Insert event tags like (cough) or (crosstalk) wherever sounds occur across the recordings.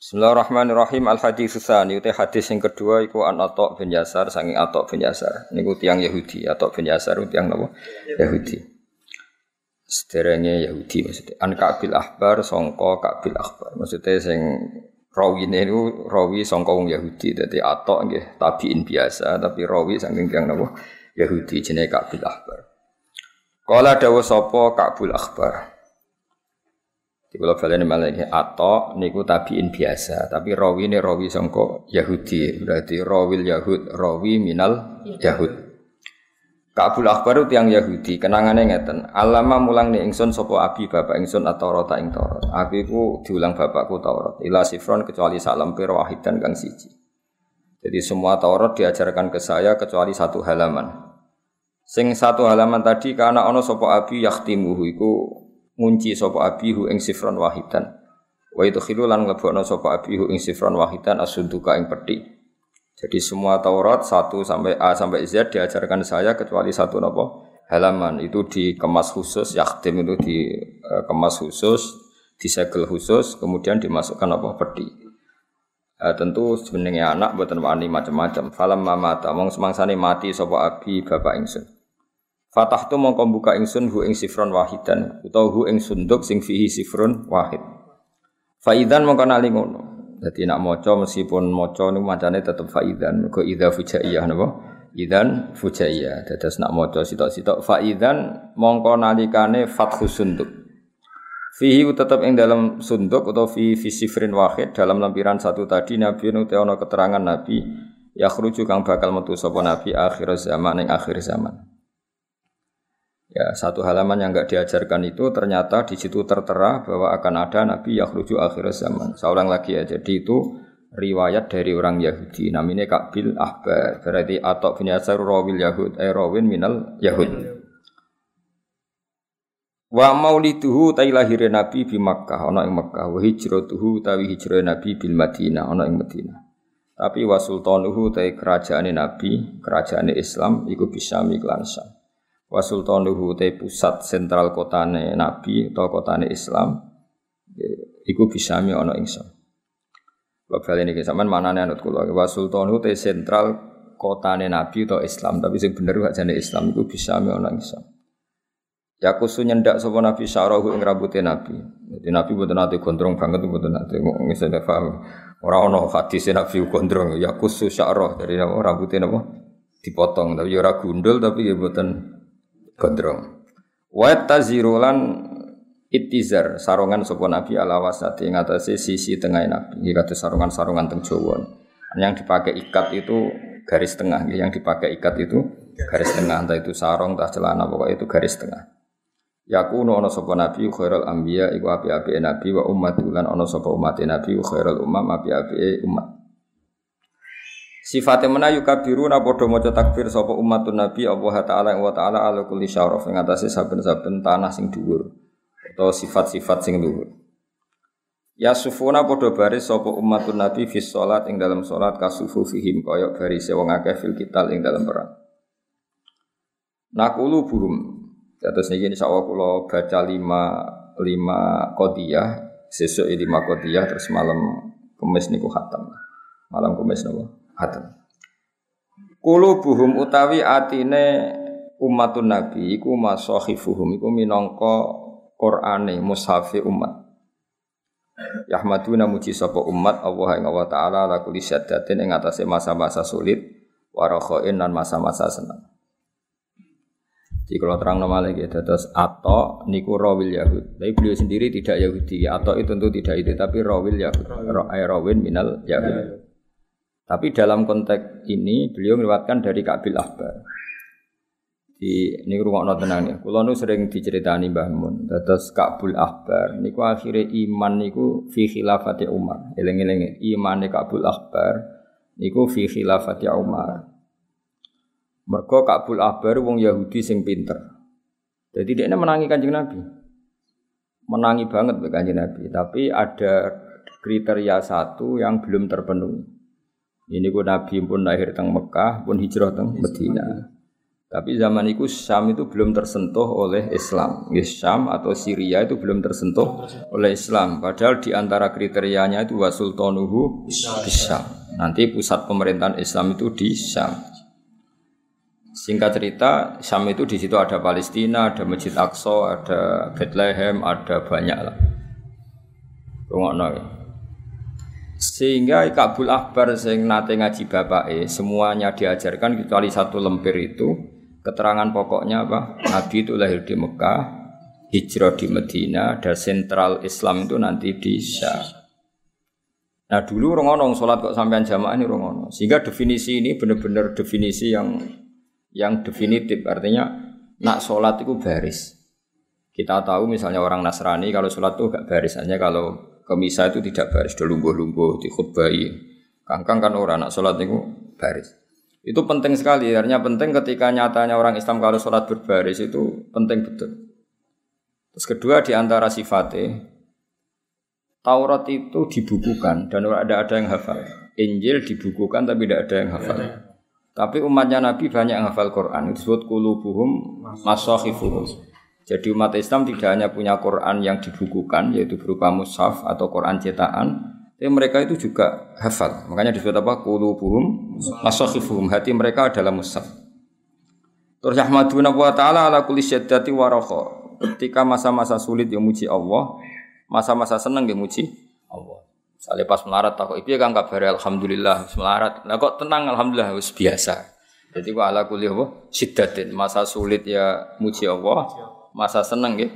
Bismillahirrahmanirrahim. Al hadis tsani uti hadis yang kedua iku an Atok bin Yasar saking Atok bin Yasar. Niku tiyang Yahudi, Atok bin Yasar tiyang napa? Yahudi. Sederenge Yahudi maksudnya. An Kabil Ahbar sangka Kabil Ahbar. Maksudnya sing rawine niku rawi sangka wong Yahudi. Dadi Atok nggih tabiin biasa tapi rawi saking tiyang napa? Yahudi jenenge Kabil Ahbar. Kala dawuh sapa Kabul Ahbar. Di kula malah iki atau niku tabiin biasa, tapi rawi ini rawi sangka Yahudi. Berarti rawil Yahud, rawi minal Yahud. Kabul Akbar itu yang Yahudi, kenangannya ngeten. Alama mulang nih ingsun sopo abi bapak ingsun atau rota ing. Abi ku diulang bapakku Taurat. Ila sifron kecuali salam pir dan kang siji. Jadi semua Taurat diajarkan ke saya kecuali satu halaman. Sing satu halaman tadi karena ono sopo abi yaktimuhu iku ngunci sapa abihu ing sifron wahidan. Wa itu khilulan nglebokno sapa abihu ing sifron wahidan asunduka ing peti. Jadi semua Taurat 1 sampai A sampai Z diajarkan saya kecuali satu nopo halaman itu dikemas khusus yaktim itu dikemas khusus disegel khusus kemudian dimasukkan apa peti. Uh, tentu sebenarnya anak buatan wani macam-macam. Falam mamata, mong semangsane mati sapa abi bapak ingsun. Fatah tu mongko buka ingsun hu ing sifron wahidan utawa hu ing sunduk sing fihi sifron wahid. Faidan mongko nali ngono. Dadi nak maca meskipun maca niku macane tetep faidan mergo idza fujaiyah napa? Idan fujaiyah. Dados nak maca sitok-sitok faidan mongko nalikane fathu sunduk. Fihi tetap ing dalam sunduk atau fi fi sifrin wahid dalam lampiran satu tadi Nabi nu keterangan Nabi ya kang bakal metu sapa Nabi akhir zaman ing akhir zaman. Ya, satu halaman yang enggak diajarkan itu ternyata di situ tertera bahwa akan ada nabi yakhruju akhir zaman. Seorang lagi ya. Jadi itu riwayat dari orang Yahudi. Namanya Kabil Ahbar. Berarti atau bin Yasar rawil Yahud, eh rawin minal Yahud. Wa mauliduhu tai lahir Nabi di Makkah ana ing Makkah wa hijratuhu tawi hijrah Nabi bil Madinah ana ing Madinah. Tapi wa sultanuhu tai kerajaan Nabi, kerajaan Islam iku bisa miklan Syam wa sultanuhu te pusat sentral kotane nabi atau kotane Islam iku bisa mi ana ingsun Bab ini sampean manane anut kula wa sultanuhu te sentral kotane nabi atau Islam tapi sing bener gak jane Islam iku bisa mi ana ingsun Ya kusu nyendak sapa Nabi syarahu ing rambute Nabi. Jadi Nabi mboten nate gondrong banget mboten nate ngisane paham. Ora ana hadis Nabi gondrong ya kusu syarah dari rambute napa dipotong tapi ora gundul tapi ya mboten gondrong. Wa tazirulan itizar sarungan sapa nabi ala wasati ing atase sisi tengah nabi. Iki kados sarungan-sarungan teng Jawa. Yang dipakai ikat itu garis tengah, yang dipakai ikat itu garis tengah, entah itu sarung, entah celana, pokoknya itu garis tengah. Yakunu ana sapa nabi khairul anbiya iku api-api nabi wa ummatulan ana sapa umat nabi khairul umam api-api umat. Sifatnya mana na podo maca takbir sapa umatun nabi Allah taala wa taala ala kulli syaraf ing atase saben-saben tanah sing dhuwur atau sifat-sifat sing dhuwur. Ya sufuna podo baris sapa umatun nabi fi salat ing dalam salat kasufu fihim kaya baris wong akeh fil kital ing dalam perang. Nakulu buhum. Terus niki insyaallah kula baca lima lima kodiyah, sesuk lima kodiyah terus malam kemis niku khatam. Malam kemis nopo? Hatem. buhum utawi atine umatun nabi iku masahifuhum iku minangka Qur'ane mushafi umat. Yahmaduna muji sapa umat Allah ing Allah taala la kulli syaddatin ing atase masa-masa sulit warakhain dan masa-masa senang. Jadi kalau terang nama lagi, terus atau niku rawil Yahud. Tapi beliau sendiri tidak Yahudi. Atau itu tentu tidak itu, tapi rawil Yahud. Rawil minal Yahud. Tapi dalam konteks ini beliau meriwayatkan dari Kabil Ahbar. Di ini rumah tenang ya. Kulo nu sering diceritani Mbah Mun. Terus Kabul Ahbar niku akhirnya iman niku fi khilafati Umar. Eling-eling iman Kabul Ahbar niku fi khilafati Umar. Mergo Kabul Ahbar wong Yahudi sing pinter. Jadi dia menangi kanjeng Nabi. Menangi banget kanjeng Nabi. Tapi ada kriteria satu yang belum terpenuhi. Ini ku Nabi pun lahir teng Mekah, pun hijrah teng Medina. Tapi zaman itu Syam itu belum tersentuh oleh Islam. Ya, Syam atau Syria itu belum tersentuh oleh Islam. Padahal di antara kriterianya itu wasultanuhu Syam. Nanti pusat pemerintahan Islam itu di Syam. Singkat cerita, Syam itu di situ ada Palestina, ada Masjid Aqsa, ada Bethlehem, ada banyak lah. Rungokno ya. Sehingga Kabul Akbar sing nate ngaji e, semuanya diajarkan kecuali satu lemper itu keterangan pokoknya apa? Nabi itu lahir di Mekah, hijrah di Medina, dan sentral Islam itu nanti di Syam. Nah dulu rongono sholat kok sampean jamaah ini rongono. Sehingga definisi ini benar-benar definisi yang yang definitif. Artinya nak sholat itu baris. Kita tahu misalnya orang Nasrani kalau sholat itu gak baris. Hanya kalau Kemisa itu tidak baris, do lungguh-lungguh dikhutbahi. Kangkang kan orang nak sholat itu baris. Itu penting sekali, artinya penting ketika nyatanya orang Islam kalau sholat berbaris itu penting betul. Terus kedua di antara sifatnya, Taurat itu dibukukan dan ada ada yang hafal. Injil dibukukan tapi tidak ada yang hafal. Tapi umatnya Nabi banyak yang hafal Quran. Itu disebut kulubuhum masahifuhum. Jadi umat Islam tidak hanya punya Quran yang dibukukan yaitu berupa mushaf atau Quran cetakan, tapi mereka itu juga hafal. Makanya disebut apa? Qulubuhum masakhifuhum. Hati mereka adalah mushaf. Terus Ahmaduna wa ta'ala ala kulli syaddati wa Ketika masa-masa sulit yang muji Allah, masa-masa senang yang muji Allah. Misalnya pas melarat takut, itu kan kabar alhamdulillah melarat. Nah kok tenang alhamdulillah harus biasa. Jadi wa ala kulli apa? Syiddatin. Masa sulit ya muji Allah, masa seneng ya.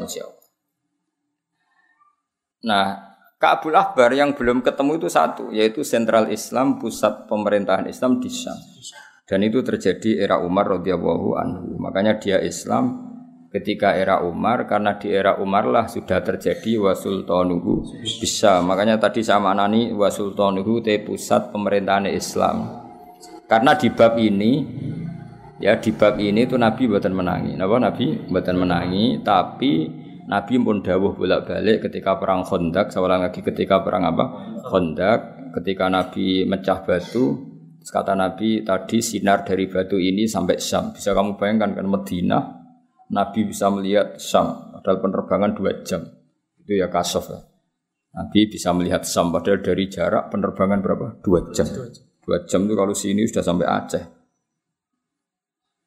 Insya Allah. Nah, Ka'bul Akbar yang belum ketemu itu satu, yaitu sentral Islam, pusat pemerintahan Islam di Syam. Dan itu terjadi era Umar radhiyallahu anhu. Makanya dia Islam ketika era Umar karena di era Umar lah sudah terjadi wasultanuhu bisa. Makanya tadi sama nani wasultanuhu te pusat pemerintahan Islam. Karena di bab ini Ya di bab ini tuh Nabi buatan menangi. Napa Nabi buatan menangi, tapi Nabi pun dawuh bolak-balik ketika perang Khandaq, seorang lagi ketika perang apa? Khandaq, ketika Nabi mecah batu, kata Nabi tadi sinar dari batu ini sampai Syam. Bisa kamu bayangkan kan Medina, Nabi bisa melihat Syam, padahal penerbangan dua jam. Itu ya kasof ya. Nabi bisa melihat Syam, padahal dari jarak penerbangan berapa? Dua jam. Dua jam itu kalau sini sudah sampai Aceh.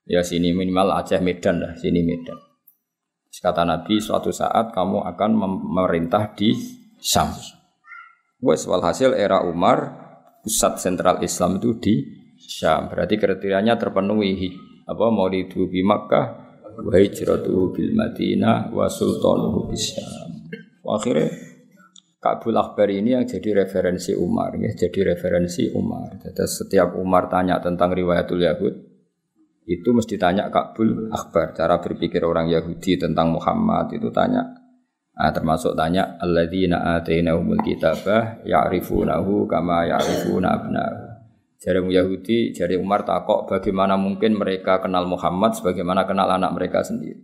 Ya sini minimal Aceh Medan lah, sini Medan. Kata Nabi, suatu saat kamu akan memerintah di Syam. Wes walhasil era Umar, pusat sentral Islam itu di Syam. Berarti kriterianya terpenuhi. Apa mau di bi Makkah, wa hijratu bil Madinah, wa sultanuhu bis Syam. Akhirnya Kabul Akbar ini yang jadi referensi Umar, ya, jadi referensi Umar. Jadi setiap Umar tanya tentang riwayatul Yahud, itu mesti tanya Kabul Akbar cara berpikir orang Yahudi tentang Muhammad? Itu tanya. Nah, termasuk tanya alladzina atainahumul kitabah ya'rifunahu kama ya'rifuna abnahu jari Yahudi jari Umar takok bagaimana mungkin mereka kenal Muhammad sebagaimana kenal anak mereka sendiri.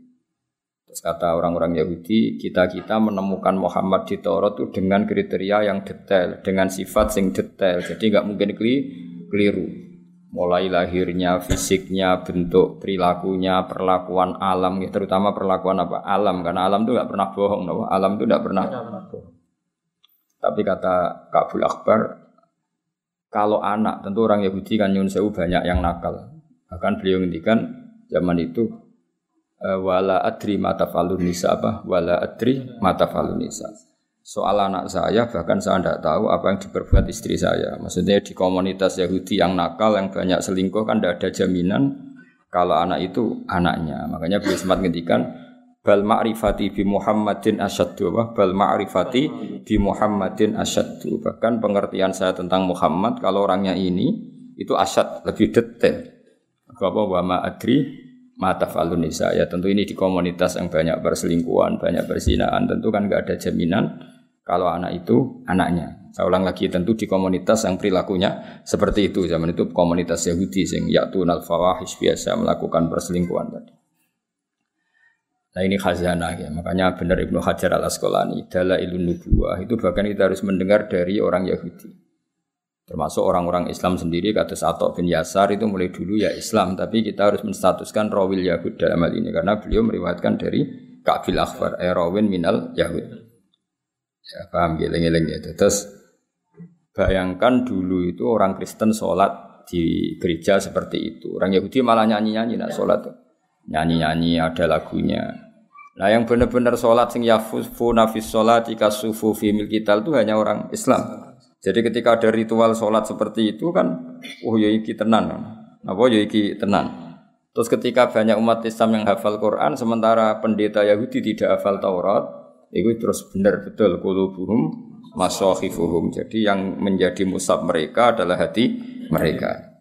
Terus kata orang-orang Yahudi kita-kita menemukan Muhammad di Taurat itu dengan kriteria yang detail dengan sifat yang detail. Jadi nggak mungkin keliru mulai lahirnya, fisiknya, bentuk perilakunya, perlakuan alam, ya, terutama perlakuan apa alam, karena alam itu nggak pernah bohong, no? alam itu nggak pernah. bohong. Tapi kata Kabul Akbar, kalau anak, tentu orang Yahudi kan nyun sewu banyak yang nakal. Bahkan beliau ngendikan zaman itu eh, wala adri mata falun nisa apa wala adri mata falun nisa soal anak saya bahkan saya tidak tahu apa yang diperbuat istri saya. Maksudnya di komunitas Yahudi yang nakal yang banyak selingkuh kan tidak ada jaminan kalau anak itu anaknya. Makanya beliau sempat ngendikan bal ma'rifati bi Muhammadin asyaddu bal ma'rifati bi Muhammadin asyaddu. Bahkan pengertian saya tentang Muhammad kalau orangnya ini itu asyad lebih detail. Apa wa ma adri mata falunisa ya tentu ini di komunitas yang banyak berselingkuhan, banyak bersinaan tentu kan nggak ada jaminan kalau anak itu anaknya. Saya ulang lagi tentu di komunitas yang perilakunya seperti itu zaman itu komunitas Yahudi yang yaitu fawahish biasa melakukan perselingkuhan tadi. Nah ini khazanah ya, makanya benar Ibnu Hajar al Asqalani dalam ilmu nubuah itu bahkan kita harus mendengar dari orang Yahudi. Termasuk orang-orang Islam sendiri kata Atok bin Yasar itu mulai dulu ya Islam, tapi kita harus menstatuskan rawil Yahud dalam hal ini karena beliau meriwayatkan dari Ka'bil Akhbar, eh rawin minal Yahud. Ya paham geleng-geleng ya. Terus bayangkan dulu itu orang Kristen sholat di gereja seperti itu. Orang Yahudi malah nyanyi-nyanyi nak sholat tuh. Nyanyi-nyanyi ada lagunya. Nah yang benar-benar sholat sing yafufu nafis sholat jika sufu fi milkital itu hanya orang Islam. Jadi ketika ada ritual sholat seperti itu kan, oh ya iki tenan, apa ya iki tenan. Terus ketika banyak umat Islam yang hafal Quran, sementara pendeta Yahudi tidak hafal Taurat, itu terus benar betul kulubuhum masohifuhum. Jadi yang menjadi musab mereka adalah hati mereka.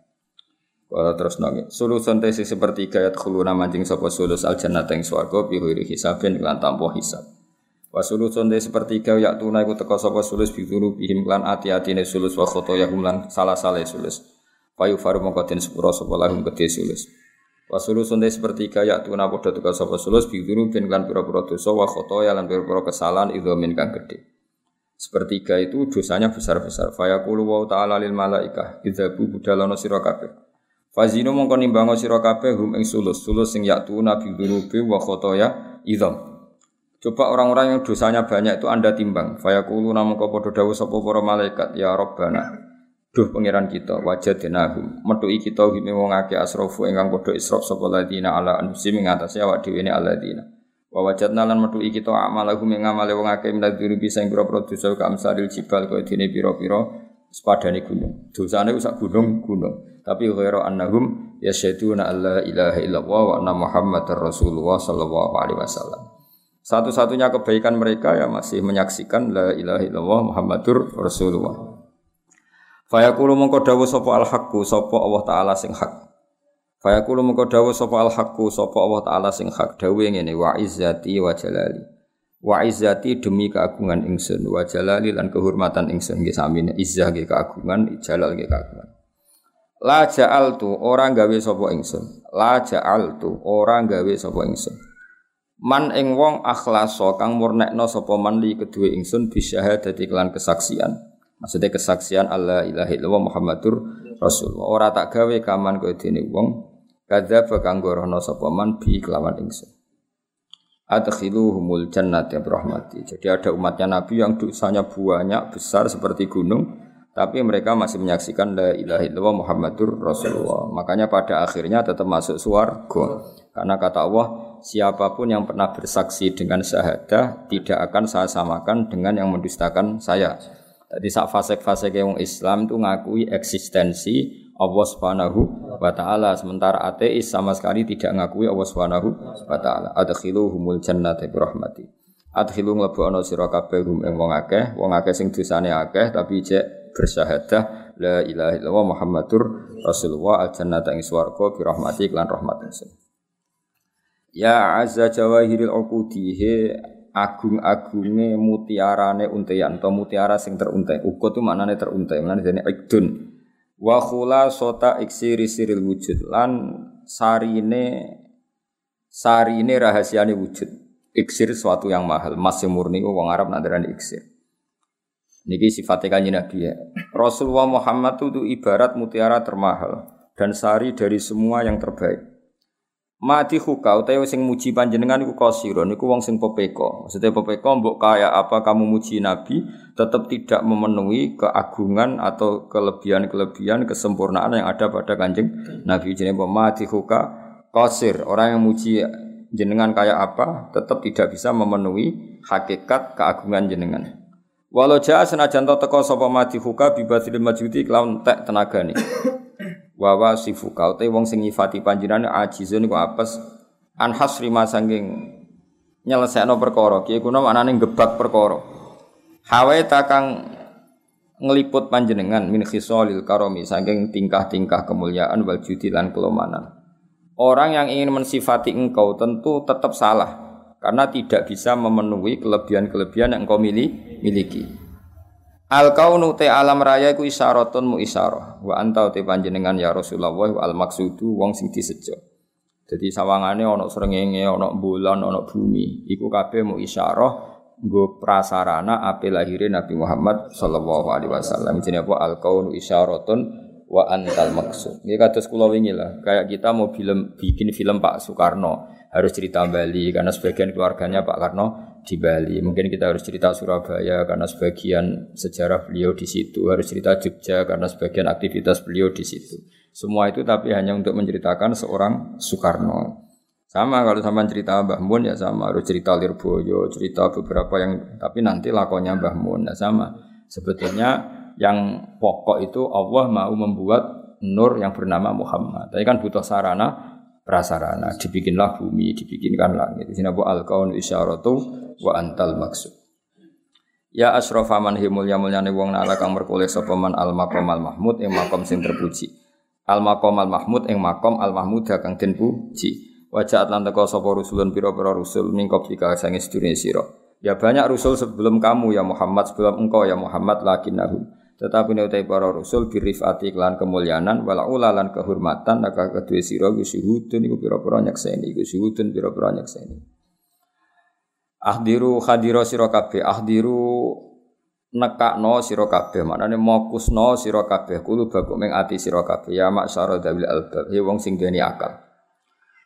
Kalau terus nongi, sulusun tesis seperti gayat khuluna mancing sopo sulus al jannah teng swargo bihuiri hisabin lan tanpa hisab. Wasulu sonde sepertiga yak tuna iku teka sapa sulus biduru bihim lan ati-atine sulus wa khotoya lan salah-salah sulus. Payu faru mongko den sepura sapa lahum gede sulus. Wasulu sonde sepertiga yak tuna padha teka sapa sulus biduru bin lan pira-pira dosa wa khotoya lan pira-pira kesalahan idzamin kang gede. Sepertiga itu dosanya besar-besar. Fayaqulu wa ta'ala lil malaikah idzabu budalono sira kabeh. Fazino mongko nimbango sira kabeh hum ing sulus, sulus sing yak tuna biduru wa khotoya idzam. Coba orang-orang yang dosanya banyak itu Anda timbang. Fayaqulu namun kau podo dawu sapa para malaikat ya Rabbana. Duh pangeran kita wajadnahum. Metuki kita hime wong akeh asrafu ingkang padha israf sapa ladina ala anfusihim ing awak dhewe ne aladina. Wa wajadna lan metuki kita amalahum ing amale wong akeh minadzuri bisa ing pira-pira dosa ka amsalil jibal kaya dene pira-pira sepadane gunung. Dosane sak gunung-gunung. Tapi ghairu annahum yasyaduna alla ilaha illallah wa anna muhammadar rasulullah sallallahu alaihi wasallam. Satu-satunya kebaikan mereka ya masih menyaksikan la ilaha illallah Muhammadur Rasulullah. Fayaqulu mongko dawuh sapa al haqqu sapa Allah taala sing hak. Fayaqulu mongko dawuh sapa al haqqu sapa Allah taala sing hak dawuh ngene wa izzati wa jalali. Wa izzati demi keagungan ingsun wa jalali lan kehormatan ingsun nggih sami izzah nggih keagungan jalal nggih keagungan. La ja'altu orang gawe sapa ingsun. La ja'altu orang gawe sapa ingsun. Man ing wong akhlaso kang murnekno sapa man li kedue ingsun bisyahadati kelan kesaksian. Maksudnya kesaksian Allah ilaha illallah Muhammadur Rasulullah. Ora tak gawe kaman kaya dene wong kadzdzaba kang gorono sapa man bi kelawan ingsun. Adkhiluhumul jannati rahmati. Jadi ada umatnya Nabi yang dosanya banyak besar seperti gunung tapi mereka masih menyaksikan la ilaha illallah Muhammadur Rasulullah. Makanya pada akhirnya tetap masuk surga. Karena kata Allah, siapa pun yang pernah bersaksi dengan syahadah tidak akan saya samakan dengan yang mendustakan saya. Jadi saat fase-fase yang Islam itu ngakui eksistensi Allah Subhanahu wa taala sementara ateis sama sekali tidak ngakui Allah Subhanahu wa taala. Adkhiluhumul jannata bi rahmati. Adkhilu mlebu ana sira kabeh hum ing wong akeh, wong akeh sing dosane akeh tapi cek bersyahadah la ilaha illallah Muhammadur Rasulullah al jannata ing swarga bi rahmati lan rahmat ingsun. Ya azza jawahiril uqudi agung-agunge mutiarane untean atau mutiara sing teruntai. Ukut itu maknane teruntai, maknane dene ikdun. Wa sota iksiri siril wujud lan sarine sarine rahasiane wujud. Iksir suatu yang mahal, masih murni wong Arab nandarani iksir. Niki sifatnya kanji Nabi ya. Rasulullah Muhammad itu ibarat mutiara termahal dan sari dari semua yang terbaik. Mati huka utawa sing muji panjenengan iku kosiron iku wong sing pepeko. Maksudnya pepeko mbok kaya apa kamu muji Nabi tetap tidak memenuhi keagungan atau kelebihan-kelebihan kesempurnaan yang ada pada kanjeng Nabi jenenge mati huka kosir. Orang yang muji jenengan kaya apa tetap tidak bisa memenuhi hakikat keagungan jenengan. Walau jaa senajan teko sapa mati huka bibatil majudi kelawan tek tenagane. Wawa sifuka utai wong sing nyifati panjenengan ajizun iku apes an hasri masangking nyelesekno perkara. Ki kuna maknane gebak perkara. Hawa takang ngeliput panjenengan min khisalil karomi saking tingkah-tingkah kemuliaan wal judi lan kelomanan. Orang yang ingin mensifati engkau tentu tetap salah karena tidak bisa memenuhi kelebihan-kelebihan yang engkau miliki. Al kaunu te alam raya iku isyaratun mu isyarah wa anta te panjenengan ya Rasulullah wa al maksudu wong sing disejo. Jadi sawangane ana srengenge, ana bulan, ana bumi, iku kabeh mu isyarah nggo prasarana ape lahirin Nabi Muhammad sallallahu alaihi wasallam. Jenenge apa? Al-kaunu isyaratun wa antal maksud. Ini kados kula wingi lah. Kayak kita mau film bikin film Pak Soekarno harus cerita Bali karena sebagian keluarganya Pak Karno di Bali. Mungkin kita harus cerita Surabaya karena sebagian sejarah beliau di situ. Harus cerita Jogja karena sebagian aktivitas beliau di situ. Semua itu tapi hanya untuk menceritakan seorang Soekarno. Sama kalau sama cerita Mbah Mun ya sama harus cerita Lirboyo, cerita beberapa yang tapi nanti lakonnya Mbah Mun ya sama. Sebetulnya yang pokok itu Allah mau membuat nur yang bernama Muhammad. Tapi kan butuh sarana prasarana, dibikinlah bumi, dibikinkan langit. Di sini bu al kaun isyaratu wa antal maksud. Ya asrofa man himul ya mulyane wong nala kang merkoleh sapa man al maqam al mahmud ing makom sing terpuji. Al maqam al mahmud ing makom al mahmud kang den puji. Wajah lan teko sapa rusulun pira-pira rusul ning koplika sange sedurunge sira. Ya banyak rusul sebelum kamu ya Muhammad, sebelum engkau ya Muhammad lakinnahum tetapi utai para rasul birifati klan kemuliaan wala ulalan kehormatan naka kedua sira syuhudun iku pira-pira nyakseni iku syuhudun pira-pira nyakseni ahdiru khadira sira kabeh ahdiru nekakno sira kabeh maknane mokusno sira kabeh kulo baguk ming ati sira kabeh. Ya maksara dawil albab he wong sing duweni akal.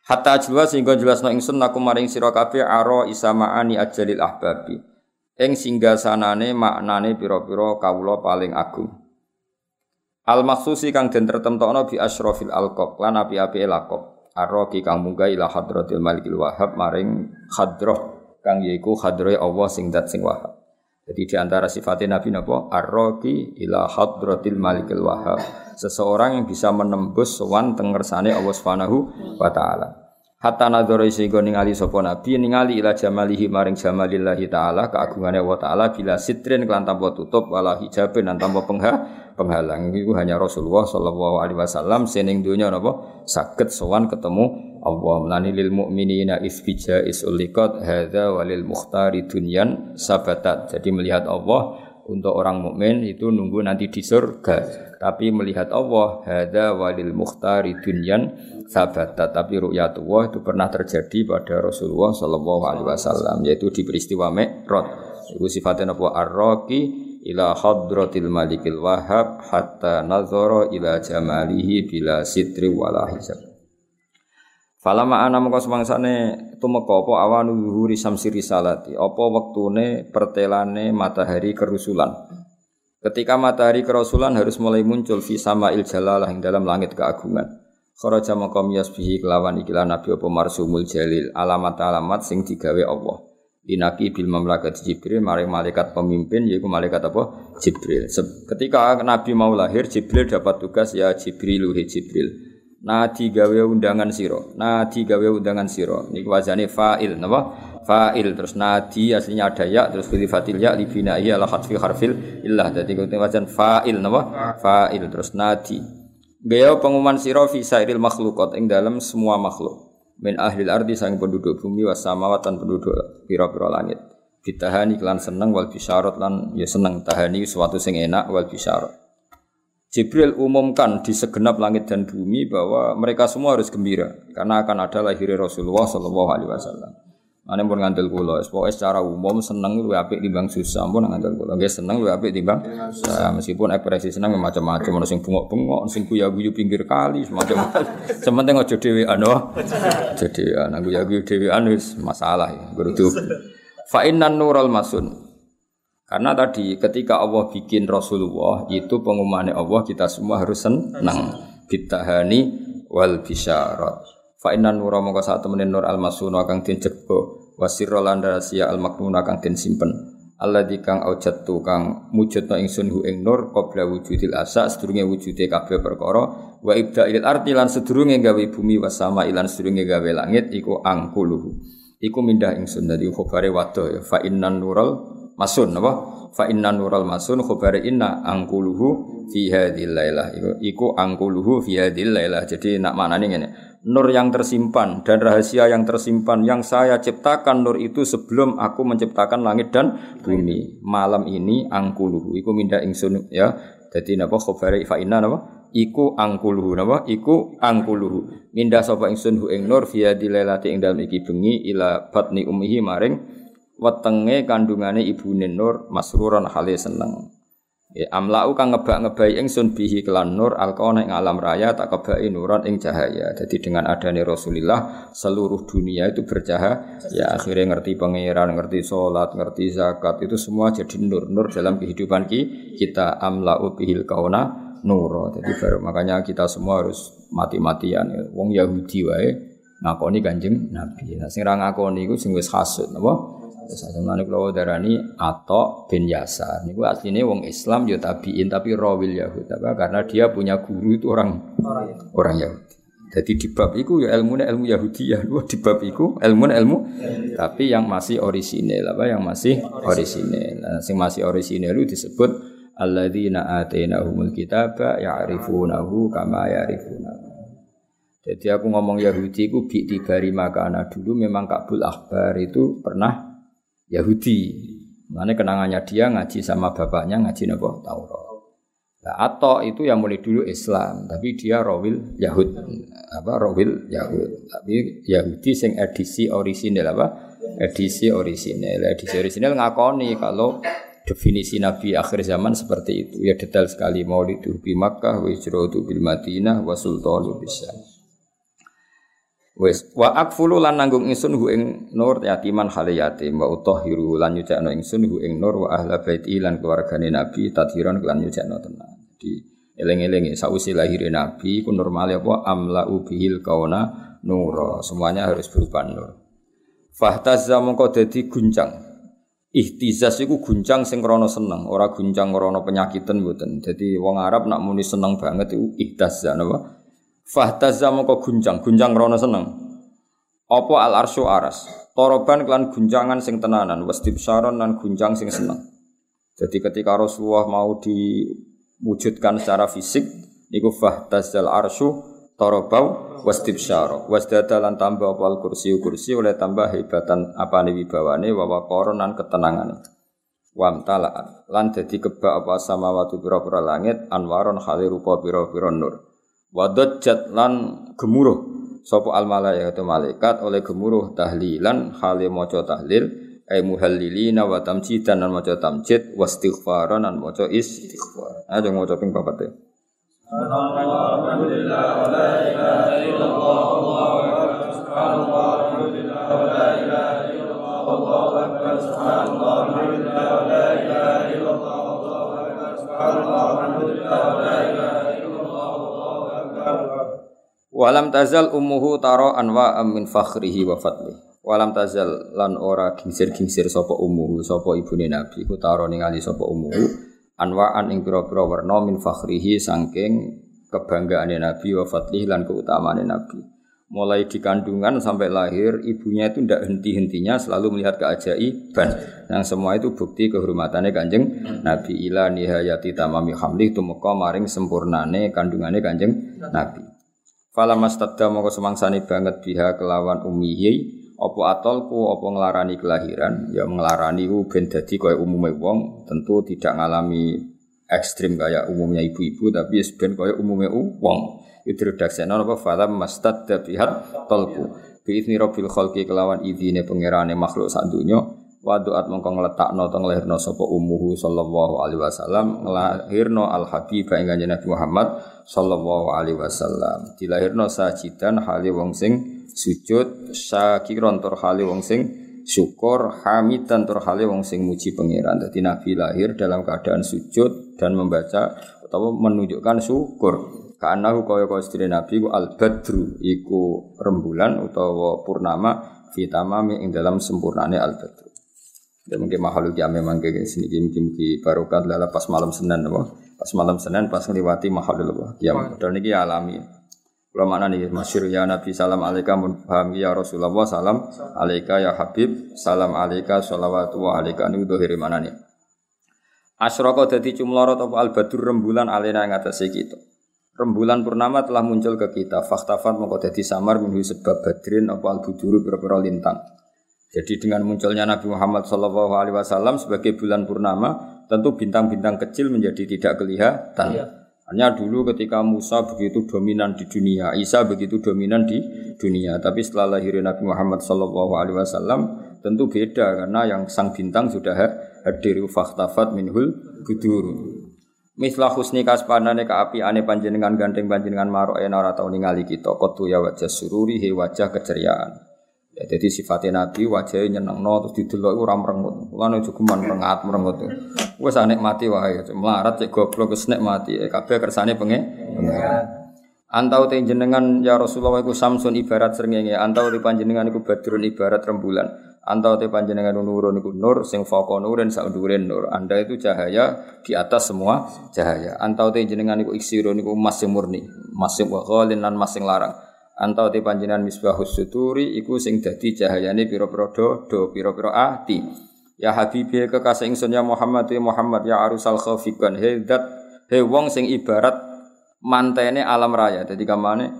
Hatta jelas sehingga jelasno ingsun aku maring sira kabeh aro isamaani ajalil ahbabi ing singgasanane maknane pira-pira kawula paling agung. Al maksusi kang den tertentokno bi asyrafil alqab lan api-api laqab. Arroki kang munggah ila hadratil malikil wahab maring hadrah kang yaiku hadrohe Allah sing dat sing wahab. Jadi di antara sifatnya Nabi napa arroki ila hadratil malikil wahab. Seseorang yang bisa menembus sowan tengersane Allah Subhanahu wa taala. Hatta nadzara sehingga ningali sapa nabi ningali ila jamalihi maring jamalillahi taala keagungane Allah taala bila sitrin kelan tanpa tutup wala hijabin dan tanpa pengha, penghalang. Iku hanya Rasulullah sallallahu alaihi wasallam sening dunya napa? Saged sowan ketemu Allah. Melani lil mukminina isbija isulikat hadza walil mukhtari dunyan sabatat. Jadi melihat Allah untuk orang mukmin itu nunggu nanti di surga tapi melihat Allah hada walil mukhtari dunyan sahabat tapi ru'yatullah itu pernah terjadi pada Rasulullah sallallahu alaihi wasallam yaitu di peristiwa Mi'raj. Itu sifatnya apa? Arroki ila hadratil malikil wahab hatta nazara ila jamalihi bila sitri wala hijab Falama ana mongko semangsane tumeka apa awanu zuhuri samsi risalati apa wektune pertelane matahari kerusulan Ketika matahari kerasulan harus mulai muncul fi sama il jalalah yang dalam langit keagungan. Kharaja maqam yasbihi kelawan ikilah nabi apa marsumul jalil alamat-alamat sing digawe Allah. Dinaki bil mamlakat Jibril maring malaikat pemimpin yaitu malaikat apa? Jibril. Ketika Nabi mau lahir Jibril dapat tugas ya Jibril he Jibril. Nadi gawe undangan siro. Nadi gawe undangan siro. Niku wajane fa'il napa? Fa'il terus nadi aslinya ada ya terus pilih fatil ya libina iya lah hatfi harfil illah. Jadi kita wajan fa'il napa? Fa'il terus nadi. Gaya pengumuman siro fi sairil makhlukot ing dalam semua makhluk. Min ahli ardi sang penduduk bumi was samawatan penduduk pira-pira langit. Ditahani klan seneng wal bisyarat lan ya seneng. Tahani suatu sing enak wal bisyarat. Jibril umumkan di segenap langit dan bumi bahwa mereka semua harus gembira karena akan ada lahir Rasulullah Shallallahu Alaihi Wasallam. Ane pun ngandel kula, pokoknya secara umum seneng lu apik timbang susah, pun ngandel kula. Nggih seneng lu apik timbang susah. Meskipun ekspresi seneng macam-macam, ono sing bengok-bengok, sing guyu-guyu pinggir kali, semacam. Sementing (laughs) aja dhewean wae. Aja dhewean, guyu-guyu dhewean wis masalah ya, kudu. Fa innan nural masun. Karena tadi ketika Allah bikin Rasulullah itu pengumumannya Allah kita semua harus senang. Bitahani wal bisyarat. Fa inna nura mongko sak temene nur al masuna kang den wasirra lan rahasia al maknuna kang den simpen. Alladzi kang aujatu kang mujudna ingsun hu ing nur qabla wujudil asa sedurunge wujude kabeh perkara wa ibda'il arti lan sedurunge gawe bumi wasama ilan sedurunge gawe langit iku angkuluhu. Iku mindah ingsun dadi khobare wadah ya fa inna nural masun apa? Fa inna nural masun khobare inna angkuluhu fi hadhil lailah. Iku, iku angkuluhu fi hadhil lailah. Jadi nak maknane ngene nur yang tersimpan dan rahasia yang tersimpan yang saya ciptakan nur itu sebelum aku menciptakan langit dan bumi. Malam ini angkuluhu iku minda ingsun ya. Jadi napa khabari fa inna napa? Iku angkuluhu napa? Iku angkuluhu. Minda sapa ingsun hu ing nur via dilailati ing dalem iki bengi ila batni ummihi maring wetenge kandungane ibune Nur masruron hale seneng. Ya amlau kang ngebak-ngebai ingsun bihi kelan nur alqona ing alam raya tak kebai nuron ing cahaya. Jadi dengan adanya Rasulullah seluruh dunia itu bercahaya. Ya akhirnya ngerti pangeran, ngerti sholat, ngerti zakat itu semua jadi nur-nur dalam kehidupan kita. Amlau bihil kauna nur. Jadi baru makanya kita semua harus mati-matian. Ya. Wong Yahudi wae ngakoni kanjeng Nabi. Nah sing ra ngakoni iku sing wis hasud napa? Samane kula darani atau bin Yasar. Niku asline wong Islam ya tabiin tapi rawil Yahud apa karena dia punya guru itu orang orang Yahudi. Jadi di bab itu ya ilmu ilmu Yahudi ya, di bab itu ilmu ilmu, tapi yang masih orisinil apa yang masih orisinil. Nah, yang masih orisinil itu disebut alladzina atainahumul kitaba ya'rifunahu kama ya'rifunahu. Jadi aku ngomong Yahudi itu bi tibari makana dulu memang Kabul Akbar itu pernah Yahudi. Mana kenangannya dia ngaji sama bapaknya ngaji nopo Taurat. Nah, atau itu yang mulai dulu Islam, tapi dia rawil Yahud, apa rawil Yahud. Tapi Yahudi sing edisi orisinal apa? Edisi orisinal. Edisi orisinal ngakoni kalau definisi Nabi akhir zaman seperti itu. Ya detail sekali Maulidu bi Makkah wa bil Madinah wa sultanu bisa. Wes wa akfulu lan nanggung ingsun hu ing nur yatiman hale yatim wa utahhiru lan nyucakno ingsun hu ing nur wa ahla baiti lan keluargane nabi tadhiran lan nyucakno tenan. Jadi eling-eling sausi lahir nabi ku normal apa amla ubihil kauna nur. Semuanya harus berupa nur. Fahtazza mongko dadi guncang. Ihtizaz iku guncang sing krana seneng, ora guncang krana penyakitan mboten. Jadi wong Arab nak muni seneng banget iku ihtazza napa? Fahtazza mongko gunjang, gunjang rono seneng. Apa al arsyu aras? Toroban kelan gunjangan sing tenanan, wastibsaron lan gunjang sing seneng. Jadi ketika Rasulullah mau diwujudkan secara fisik, niku fahtazzal arsyu torobau wastibsyara. Wasdada lan tambah apa al kursi kursi oleh tambah hebatan apa nih wibawane wa koronan ketenangan. Wamtalaan lan dadi kebak apa sama watu pira-pira langit anwaron khali rupa pira-pira nur. Wadajjat lan gemuruh sapa al malaikatu malaikat oleh gemuruh tahlilan hale maca tahlil ay muhallilina wa tamjidan lan maca tamjid wa istighfaran lan maca istighfar. Ayo maca ping papat e. Alhamdulillah wa la ilaha illallah alhamdulillah wa la ilaha illallah alhamdulillah wa la ilaha illallah alhamdulillah wa la ilaha Walam tazal ummuhu taro anwa min fakhrihi wa fadli. Walam tazal lan ora gingsir-gingsir sapa ummuhu sapa ibune Nabi ku taro ningali sapa ummuhu anwaan ing pira-pira warna min fakhrihi saking kebanggaane Nabi wa fadlihi lan keutamaane Nabi. Mulai di kandungan sampai lahir, ibunya itu tidak henti-hentinya selalu melihat keajaiban. Yang semua itu bukti kehormatannya kanjeng Nabi ila nihayati tamami hamli tumeka maring sempurnane kandungane kanjeng Nabi. Fala mastadda mongko semangsani banget biha kelawan umihi apa atolku apa ngelarani kelahiran? Ya ngelarani ku ben dadi kaya umume wong. Tentu tidak ngalami ekstrim kayak umumnya ibu-ibu tapi ben kaya umume wong. Itu redaksena apa? Fala mastadda biha tolku. Bi izni rabbil khalqi kelawan idine pangerane makhluk sak wa doat mongko ngletakno to nglahirno sapa ummuhu sallallahu alaihi wasallam nglahirno al habib ing Nabi Muhammad sallallahu alaihi wasallam. Dilahirno sajidan hale wong sing sujud syakiron tur hale wong sing syukur hamidan tur hale wong sing muji pangeran. Dadi nabi lahir dalam keadaan sujud dan membaca atau menunjukkan syukur. Karena kaya kaya istri nabi ku al badru iku rembulan utawa purnama fitamami ing dalam sempurnane al badru Ya mungkin makhluk ya memang kayak sini mungkin mungkin barokah lala pas malam Senin apa? Pas malam Senin pas ngliwati makhluk apa? Ya dan ini alami. Kalau mana nih masyur ya Nabi salam alaika paham ya Rasulullah salam alaika ya Habib salam alaika sholawatu wa alaika ini dohiri mana nih? Asroko dadi cumlorot apa al badur rembulan alena yang atas kita. Rembulan purnama telah muncul ke kita. Faktafat mengko dadi samar minhu sebab badrin apa al buduru pira lintang. Jadi dengan munculnya Nabi Muhammad SAW sebagai bulan purnama, tentu bintang-bintang kecil menjadi tidak kelihatan. Iya. Hanya dulu ketika Musa begitu dominan di dunia, Isa begitu dominan di dunia. Tapi setelah lahir Nabi Muhammad SAW, tentu beda karena yang sang bintang sudah hadir faktafat minhul budur. Mislah husni kaspanane ka api ane panjenengan gandeng panjenengan maro ena ora tau ningali kita kotu ya wajah sururi he wajah keceriaan. Ya, jadi sifatnya Nabi wajahnya nyenengno terus didelok ora merengut. Lan aja kuman merengat merengut. Wis mati wae, melarat cek goblok wis mati. Eh, kabeh kersane penge. Antau te jenengan ya Rasulullah iku samsun ibarat srengenge, antau te panjenengan iku badrun ibarat rembulan. Antau te panjenengan nurun iku nur sing faqo nurin sak nur. Anda itu cahaya di atas semua cahaya. Antau te jenengan iku iksirun iku emas sing murni, emas sing wa lan emas sing larang. Antau te panjenengan misbahus suturi iku sing dadi cahayane pira-pira do, pira-pira ati. Ya habibi kekasih ingsun ya Muhammad ya Muhammad ya arusal khafiqan he dat he wong sing ibarat mantene alam raya. Jadi kamane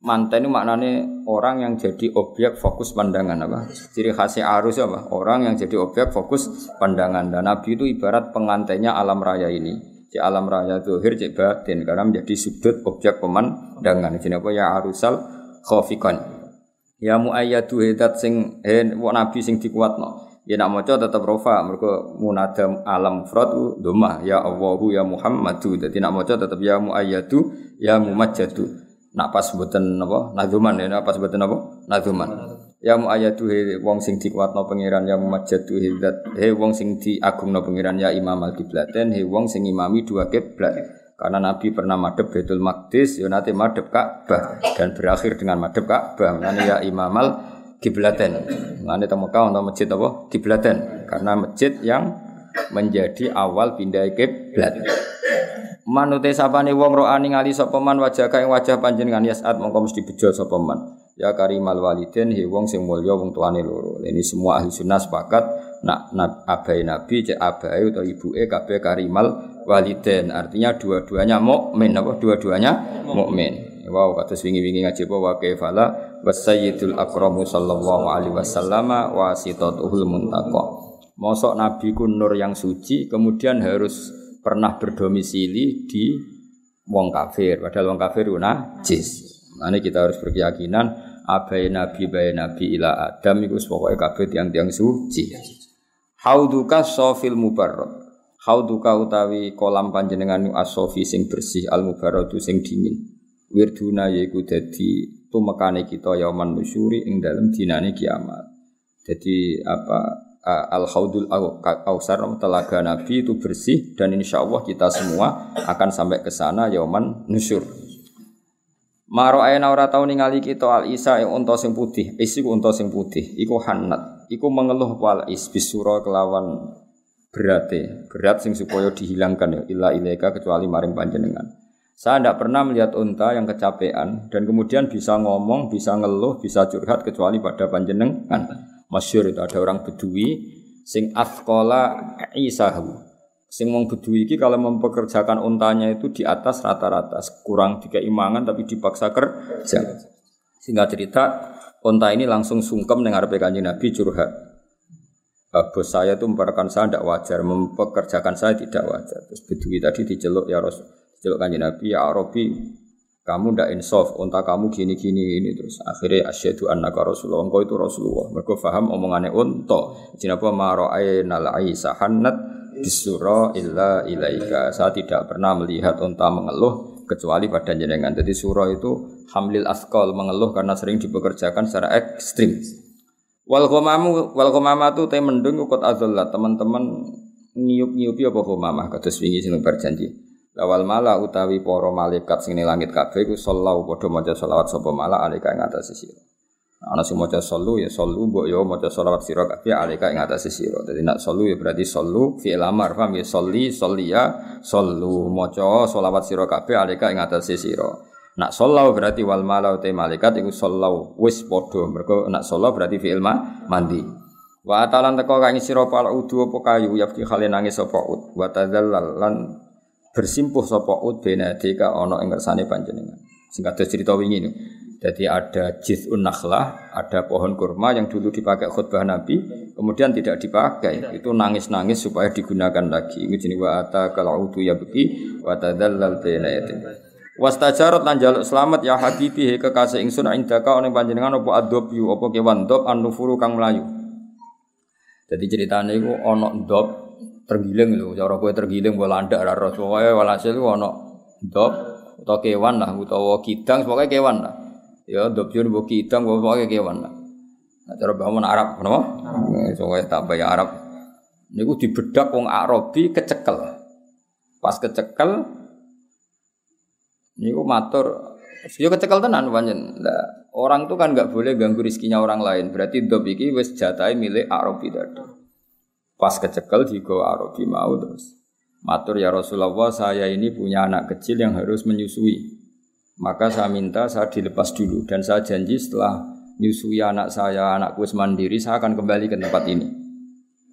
manten maknane orang yang jadi objek fokus pandangan apa? Ciri khasnya arus apa? Orang yang jadi objek fokus pandangan. Dan Nabi itu ibarat pengantennya alam raya ini. Di alam raya zuhir cek batin karena menjadi sudut objek pemandangan. Jadi apa ya arusal khofikan. Ya muayyadu hidat sing eh nabi sing dikuatno. Ya nak maca tetep rofa mergo munadam alam mufrad dhamma ya Allahu ya Muhammadu. Dadi nak maca tetep ya muayyadu ya mumajjadu. Nak pas mboten napa nadzuman ya nak pas mboten napa nadzuman. Ya muayyadu he wong sing dikuatno pangeran ya mumajjadu hidat he wong sing diagungno pangeran ya imam al-qiblaten he wong sing imami dua kiblat. Karena Nabi pernah madep Baitul Maqdis, ya nanti madep Ka'bah dan berakhir dengan madep Ka'bah. Nanti ya imamal kiblaten. Nanti temu kau untuk masjid apa? Kiblaten. Karena masjid yang menjadi awal pindah kiblat. Manute sapane wong roani ngali sapa man wajah kae wajah panjenengan yasat mongko mesti bejo sapa. Ya karimal waliden he wong sing mulya wong tuane loro. Ini semua ahli sunnah sepakat nak nak abai nabi cek abai atau ibuke kabeh karimal waliden. Artinya dua-duanya mukmin. Apa? Dua-duanya mukmin. Wow kata wingi-wingi ngaji apa? Wa kaifala wasayyidul akramu sallallahu alaihi wasallam wasitatuhul muntaqa. Mosok nabi ku nur yang suci kemudian harus pernah berdomisili di wong kafir. Padahal wong kafir najis. Nah, kita harus berkeyakinan abai nabi bayi nabi ila adam itu pokoknya kafir tiang-tiang suci. Hauduka sofil mubarrad Hauduka utawi kolam panjenengan asofi sing bersih al mubaradu sing dingin. Wirduna yaiku dadi tumekane kita yauman nusyuri ing dalam dinane kiamat. Jadi apa al haudul ausar telaga nabi itu bersih dan insya Allah kita semua akan sampai ke sana yauman nusyur. Maro ayana ora tau ningali kita al isa yang unta sing putih, isi unta sing putih, iku hanat, iku mengeluh wal is bisura kelawan berate, berat sing supaya dihilangkan ya illa ilaika kecuali maring panjenengan. Saya tidak pernah melihat unta yang kecapean dan kemudian bisa ngomong, bisa ngeluh, bisa curhat kecuali pada panjenengan. Masyur itu ada orang bedui sing afkola isahu. Sing wong bedui iki kalau mempekerjakan untanya itu di atas rata-rata, kurang tiga imangan tapi dipaksa kerja. Sehingga cerita unta ini langsung sungkem dengar kanjeng Nabi curhat bos saya itu memperlakukan saya tidak wajar, mempekerjakan saya tidak wajar. Terus Bedui tadi diceluk ya Rasul, diceluk kanjeng Nabi ya Arabi, kamu tidak insaf, unta kamu gini gini ini terus akhirnya asyhadu annaka Rasulullah, engkau itu Rasulullah. Mereka faham omongannya unta. Jenapa mara'aina al-aisa hannat bisura illa ilaika. Saya tidak pernah melihat unta mengeluh kecuali pada jenengan. Jadi surah itu hamlil askol mengeluh karena sering dipekerjakan secara ekstrim. Wal komamu wal komamatu te mendung ukut azallah teman-teman ngiup-ngiupi apa komamah kados wingi sing berjanji. Lawal mala utawi para malaikat sing ning langit kabeh iku sallallahu padha maca selawat sapa mala alika ing atas sira. Ana sing maca sallu ya sallu mbok ya maca selawat sira kabeh alika ing atas sira. Dadi nak sallu ya berarti sallu fi'il amar paham ya salli salliya sallu maca selawat sira kabeh alika ing atas sira. Nak sallau berarti wal malau te malaikat iku sallau wis padha. Mergo nak sallau berarti fi'il ma mandi. Wa atalan teko kang sira pal udu apa kayu yafti khale nangis sapa ud. Wa tadzallal lan bersimpuh sapa ud benadika ana ing kersane panjenengan. Sing kados cerita wingi ini. Jadi ada jiz'un nakhlah, ada pohon kurma yang dulu dipakai khutbah Nabi, kemudian tidak dipakai. Itu nangis-nangis supaya digunakan lagi. Ini jenis wa ata kalau udu ya beki wa tadzallal benadika. Wastajarot lan jaluk selamat ya habibi kekasih ingsun indaka ning panjenengan apa adobyu apa kewan dob an nufuru kang melayu. Jadi ceritanya itu ono dop tergiling lho, cara kowe tergiling mbok landak ora ros. Pokoke walhasil ku ono dop utawa kewan lah utawa kidang pokoke kewan lah. Ya dop yo mbok kidang pokoke kewan lah. Nah, cara bangun Arab, kenapa? Soalnya tak bayar Arab. Niku dibedak wong Arabi kecekel. Pas kecekel niku matur Yo kecekel tenan pancen. Nah, orang tuh kan nggak boleh ganggu rizkinya orang lain. Berarti dob iki wis jatai milik Arabi tadi. Pas kecekel digo Arabi mau terus. Matur ya Rasulullah, saya ini punya anak kecil yang harus menyusui. Maka saya minta saya dilepas dulu dan saya janji setelah nyusui anak saya, anakku mandiri, saya akan kembali ke tempat ini.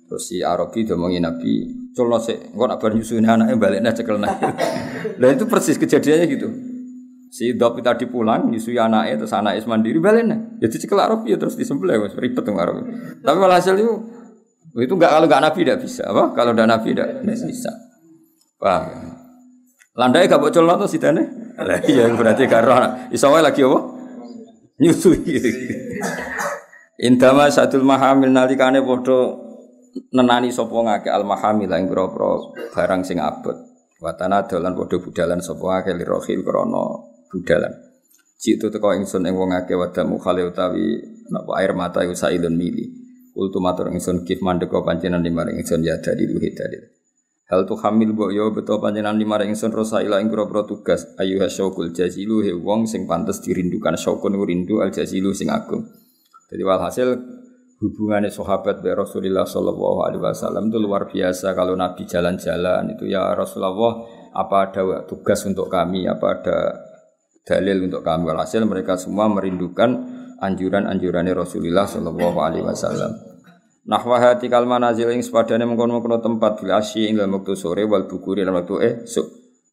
Terus si Arabi ngomongin Nabi, culno sih, kok nak bar nyusui anaknya baliknya cekel naik. (laughs) Dan itu persis kejadiannya gitu. Si Dopi tadi pulang, nyusui anaknya, terus anaknya mandiri. Jadi ya cekel Arabi ya terus disembelih, mas ribet tuh Arabi. Tapi hasil itu itu enggak kalau enggak Nabi tidak bisa, apa? Kalau udah Nabi tidak bisa. Paham? Ya? Landai gak bocor si Tane? Iya berarti karena isawai lagi apa? Nyusui. Indama satul mahamil nalikane podo nenani sapa ngake al mahamil ing pira-pira barang sing abot. Watana dolan podo budalan sapa ngake lirohil krana budalan. Jitu teko ingsun ing wong akeh wadamu khale utawi napa air mata iku sailun mili. Kultu matur ingsun kif mandeka panjenengan limaring ingsun ya dadi luhit dadi. Hal tu hamil mbok yo beto panjenengan limaring ingsun rosa ila ing pira tugas ayu hasyukul jazilu he wong sing pantes dirindukan syukun rindu al jazilu sing agung. Jadi walhasil hubungannya sahabat be Rasulullah Shallallahu Alaihi Wasallam itu luar biasa. Kalau Nabi jalan-jalan itu ya Rasulullah apa ada tugas untuk kami, apa ada dalil untuk kami. Walhasil mereka semua merindukan anjuran-anjurannya Rasulullah Shallallahu Alaihi Wasallam. Nahwa hati kal manazil ing sepadane mengkono-mengkono tempat bil asyi ing dalam waktu sore wal bukuri dalam waktu eh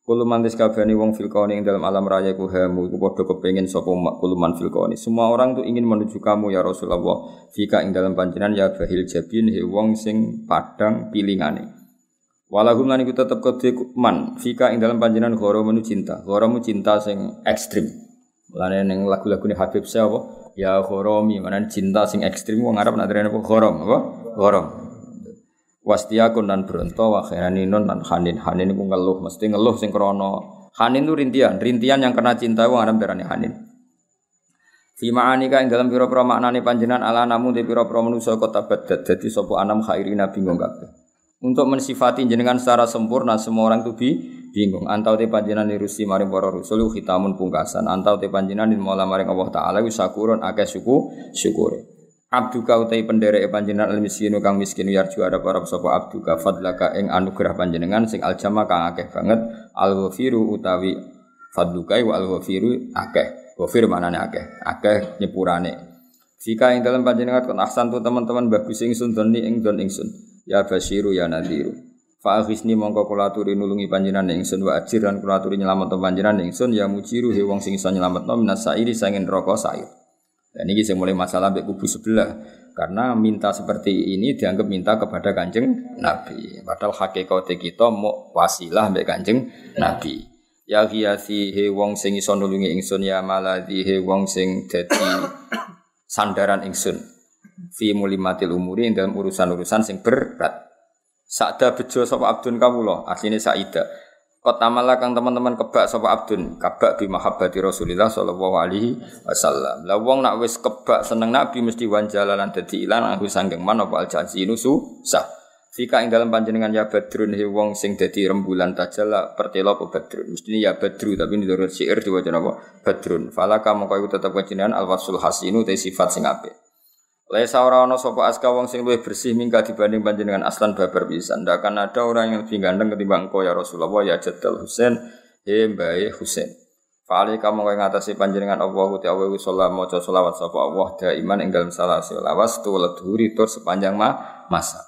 mantis kabehane wong fil ing dalam alam raya ku hamu ku padha kepengin sapa kulo man fil Semua orang tuh ingin menuju kamu ya Rasulullah. Fika ing dalam panjenengan ya bahil jabin he wong sing padang pilingane. Walahum lan iku tetep kedhe man fika ing dalam panjenengan gharamu cinta. Gharamu cinta sing ekstrim. Mulane ning lagu-lagune Habib saya apa? Ya ghorami, mana cinta sing ekstrim wong Arab nak apa? Ghoram apa? Ghoram. Wastiakun dan bronto wa khairanun dan hanin. Hanin iku ngeluh, mesti ngeluh sing krana hanin itu rintian, rintian yang kena cinta wong Arab derane hanin. Fi ma'anika ing dalam pira-pira maknane panjenengan ala namu de pira-pira manusa kota badat dadi sapa anam khairina bingung kabeh. Untuk mensifati jenengan secara sempurna semua orang itu bi bingung. Antau te panjenengan nirusi maring para rasul khitamun pungkasan. Antau te panjenengan mola maring Allah taala wis sakurun akeh syuku syukure abduka utai penderek panjenengan al miskinu kang miskin yarju ada para sapa abduka fadlaka ing anugerah panjenengan sing aljama kang akeh banget. Al ghafiru utawi fadlukai wa al ghafiru akeh. Ghafir manane akeh. Akeh nyepurane. Jika ing dalam panjenengan kon ahsan tu teman-teman bagus ingsun doni ing don ingsun. Ya basiru ya nadiru. Fa akhisni mongko kula aturi nulungi panjenengan ingsun. Wa ajir lan kula aturi nyelametno panjenengan ingsun. Ya mujiru he wong sing iso nyelametno minas sairi sangin neraka sair dan ini saya mulai masalah mbek kubu sebelah karena minta seperti ini dianggap minta kepada kanjeng Nabi. Padahal hakikate kita mau wasilah mbek kanjeng Nabi. Ya hiasi he wong sing iso nulungi ingsun ya maladhi he wong sing dadi (coughs) sandaran ingsun fi mulimatil umuri dalam urusan-urusan sing berat. Sakda bejo sapa abdun kawula, asline Saida. Kotamala kang teman-teman kebak sapa abdun, kabak bi mahabbati Rasulillah sallallahu alaihi wasallam. Lah wong nak wis kebak seneng Nabi mesti wanjalalan dadi ilang aku sanggeng man apa al janji susah. Fika ing dalam panjenengan ya badrun he wong sing dadi rembulan tajala pertelo apa badrun. Mesti ya badru tapi dari syair diwaca apa? Badrun. Falaka mongko iku tetep panjenengan al hasinu te sifat sing. Laisa ora ana sapa aska wong sing luwih bersih mingga dibanding panjenengan aslan babar pisan. Ndak akan ada orang yang lebih ganteng ketimbang engkau ya Rasulullah ya Jaddal Husain. He mbae Husain. Fa'ali kamu kaya ngatasi panjenengan Allah Ti Allah Sallallahu maca selawat sapa Allah Daiman ing dalam salah selawas tu ledhuri tur sepanjang ma masa.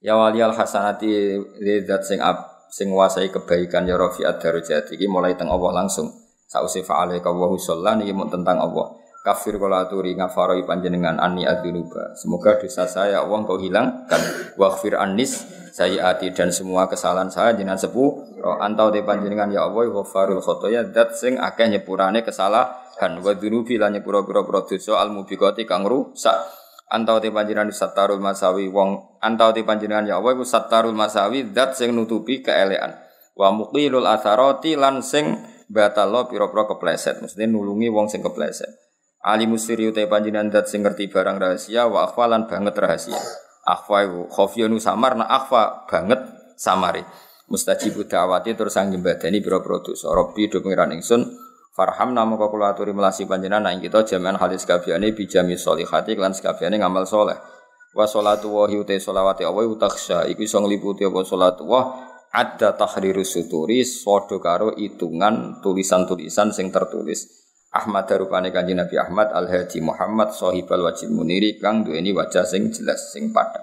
Ya wali al hasanati zat sing ab sing nguasai kebaikan ya rafi'at darajat iki mulai teng Allah langsung. Sausi fa'ali ka wa sallallahu niki tentang Allah kafir kala aturi ngafaroi panjenengan ani adzunuba. Semoga dosa saya Allah kau hilangkan. Waghfir anis saya ati dan semua kesalahan saya jenengan sepuh roh antau te panjenengan ya Allah ghafarul khotoya. Dat sing akeh nyepurane kesalahan. Wa dzunubi lan nyepura-pura dosa al kang rusak. antau te panjenengan satarul masawi. Wong antau te panjenengan ya Allah satarul masawi. Zat sing nutupi keelekan wa muqilul atharati lan sing batalo pira-pira kepleset. Mesti nulungi wong sing kepleset ali musiri te panjenengan zat sing ngerti barang rahasia wa akhwalan banget rahasia akhfa iku khafiyanu samar na akhfa banget samari mustajibu da'wati terus sang jembadani pira-pira dosa rabbi do pengiran ingsun Farham namu kula aturi melasi panjenengan nang kita jaman halis kabehane bijami sholihati lan sakabehane ngamal soleh. Wa sholatu wa hiute sholawati Allah utaksya iku iso ngliputi apa sholatu wa ada tahriru suturi padha karo hitungan tulisan-tulisan sing tertulis. Ahmad darupane kanjeng Nabi Ahmad Al Hadi Muhammad sahibal wajib muniri kang duweni wajah sing jelas sing padha.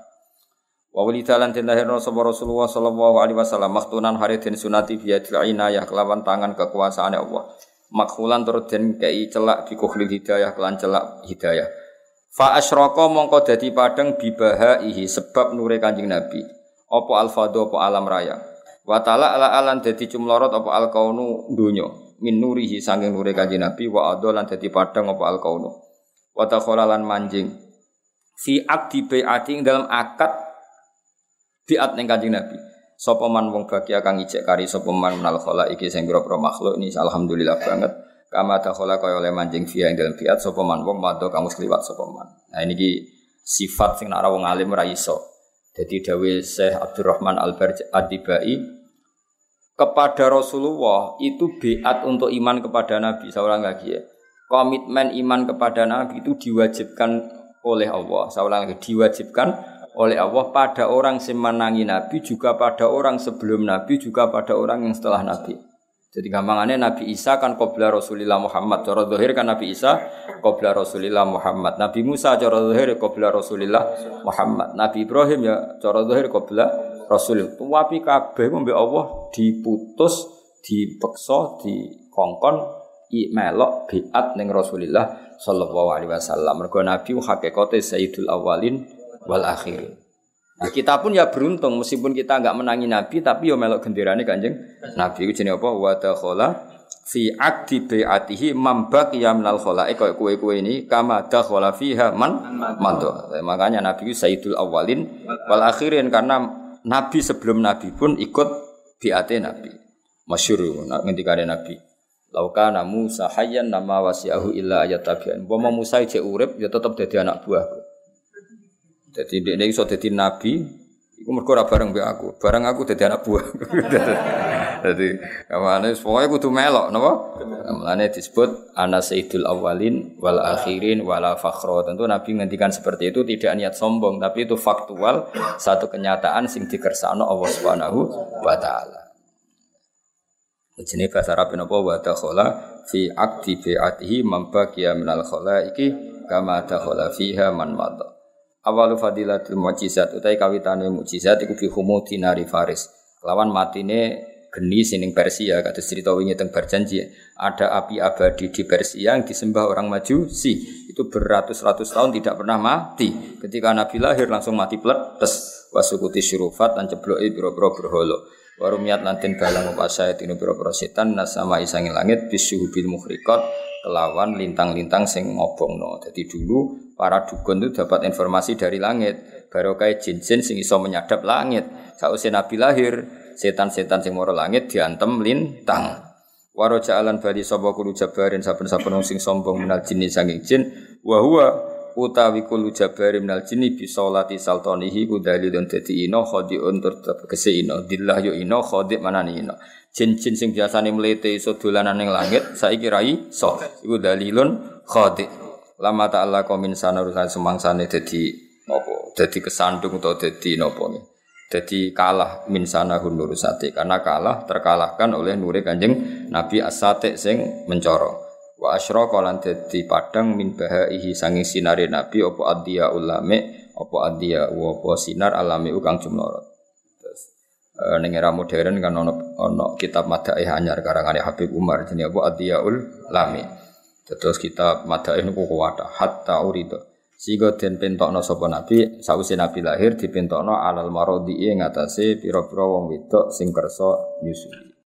Wa walidalan den lahirna sapa Rasulullah sallallahu alaihi wasallam maktunan hari den sunati biadil inayah kelawan tangan kekuasaane Allah. Makhulan tur den kei celak bi kuhlil hidayah kelan celak hidayah. Fa asyraka mongko dadi padang bibahaihi sebab nure Kanjeng Nabi. Apa alfado apa alam raya wa ta'ala ala alan dadi cumlorot apa alkaunu dunya min nurihi sanging nure Kanjeng Nabi wa adolan dadi padang apa alkaunu wa takholalan manjing fi akdi bai'ati dalam akad biat ning Kanjeng Nabi Sopo man wong bagia kang ijek kari sopo man menal khola iki sing pira makhluk ini alhamdulillah banget. Kama khola kaya oleh manjing via ing dalam fiat sopo man wong mado kamu sekliwat sopo man. Nah ini ki sifat sing nara wong alim ra iso. Jadi dawe Syekh Abdurrahman Al-Adibai kepada Rasulullah itu biat untuk iman kepada Nabi seorang lagi ya. Komitmen iman kepada Nabi itu diwajibkan oleh Allah. Seorang lagi diwajibkan oleh Allah pada orang semenangi Nabi juga pada orang sebelum Nabi juga pada orang yang setelah Nabi. Jadi gampangannya Nabi Isa kan qobla Rasulillah Muhammad. Cara zahir kan Nabi Isa qobla Rasulillah Muhammad. Nabi Musa cara zahir qobla Rasulillah Muhammad. Nabi Ibrahim ya cara zahir qobla Rasul. Tapi kabeh mbek Allah diputus, dipeksa, dikongkon i melok biat ning Rasulillah sallallahu alaihi wasallam. Mergo Nabi hakikate Sayyidul Awalin wal akhirin. Nah, kita pun ya beruntung meskipun kita enggak menangi Nabi tapi yo melok genderane Kanjeng Nabi itu jenenge apa? Wa dakhala fi akdi bai'atihi man baqiya minal khala'iq koyo kowe-kowe ini kama dakhala fiha man mando. Makanya Nabi itu sayyidul awalin wal akhirin karena Nabi sebelum Nabi pun ikut biate Nabi. Masyhur ngendikane Nabi. Lauka Musa hayyan nama wasiahu illa ayat tabian. Bama Musa cek urip ya tetap jadi anak buahku. Jadi dia ini iso jadi nabi, iku mergo ora bareng aku. Bareng aku jadi anak buah. (laughs) Jadi kamane pokoke kudu melok napa? Mulane disebut ana sayyidul awalin wal akhirin wala fakhra. Tentu Nabi ngendikan seperti itu tidak niat sombong, tapi itu faktual satu kenyataan sing dikersakno Allah Subhanahu wa taala. Jenenge bahasa Arab napa wa dakhala fi bi'atihi man baqiya minal khalaiqi kama dakhala fiha man. Awalu fadilatul mukjizat utai kawitane mukjizat iku fi dinari faris. Lawan matine geni sining Persia kata cerita wingi teng berjanji ada api abadi di Persia yang disembah orang Majusi itu beratus-ratus tahun tidak pernah mati. Ketika Nabi lahir langsung mati pletes. Wasukuti syurufat dan cebloki biro-biro berholo warumiat lantin balang upasaya tinu biro-biro setan nasama isangi langit bisyuhubil muhrikot kelawan lintang-lintang sing ngobongno. Jadi dulu para dukun itu dapat informasi dari langit. Baru kayak jin-jin sing iso menyadap langit. Sausai Nabi lahir, setan-setan sing moro langit diantem lintang. Waro jalan bali sapa kulo jabarin saben-saben sing sombong minal jinni sanging jin wa huwa utawi kulo jabarin minal jinni bi salati saltanihi ku dalilun dadi ino khadiun tur tegese ino dillah yo ino khadi manani ino jin-jin sing biasane mlete iso dolanan ning langit saiki rai so iku dalilun khadi lama ta'ala komin sana urusan semangsane dadi nopo? Dadi kesandung atau dadi nopo nih jadi kalah min sana hunurusate karena kalah terkalahkan oleh nure kanjeng Nabi Asate sing mencoro wa asyraka lan dadi padang min bahaihi sanging sinare Nabi apa adhiya ulame apa adhiya wa apa sinar alame kang jumlorot e, ning era modern kan ono ono kitab madaih anyar karangane Habib Umar jenenge apa adhiyaul lame Terus kita madain ku kuwata hatta urido. Sehingga den pentokno sapa nabi sawise nabi lahir dipentokno alal marodi ing atase pira-pira wong wedok sing kersa nyusui.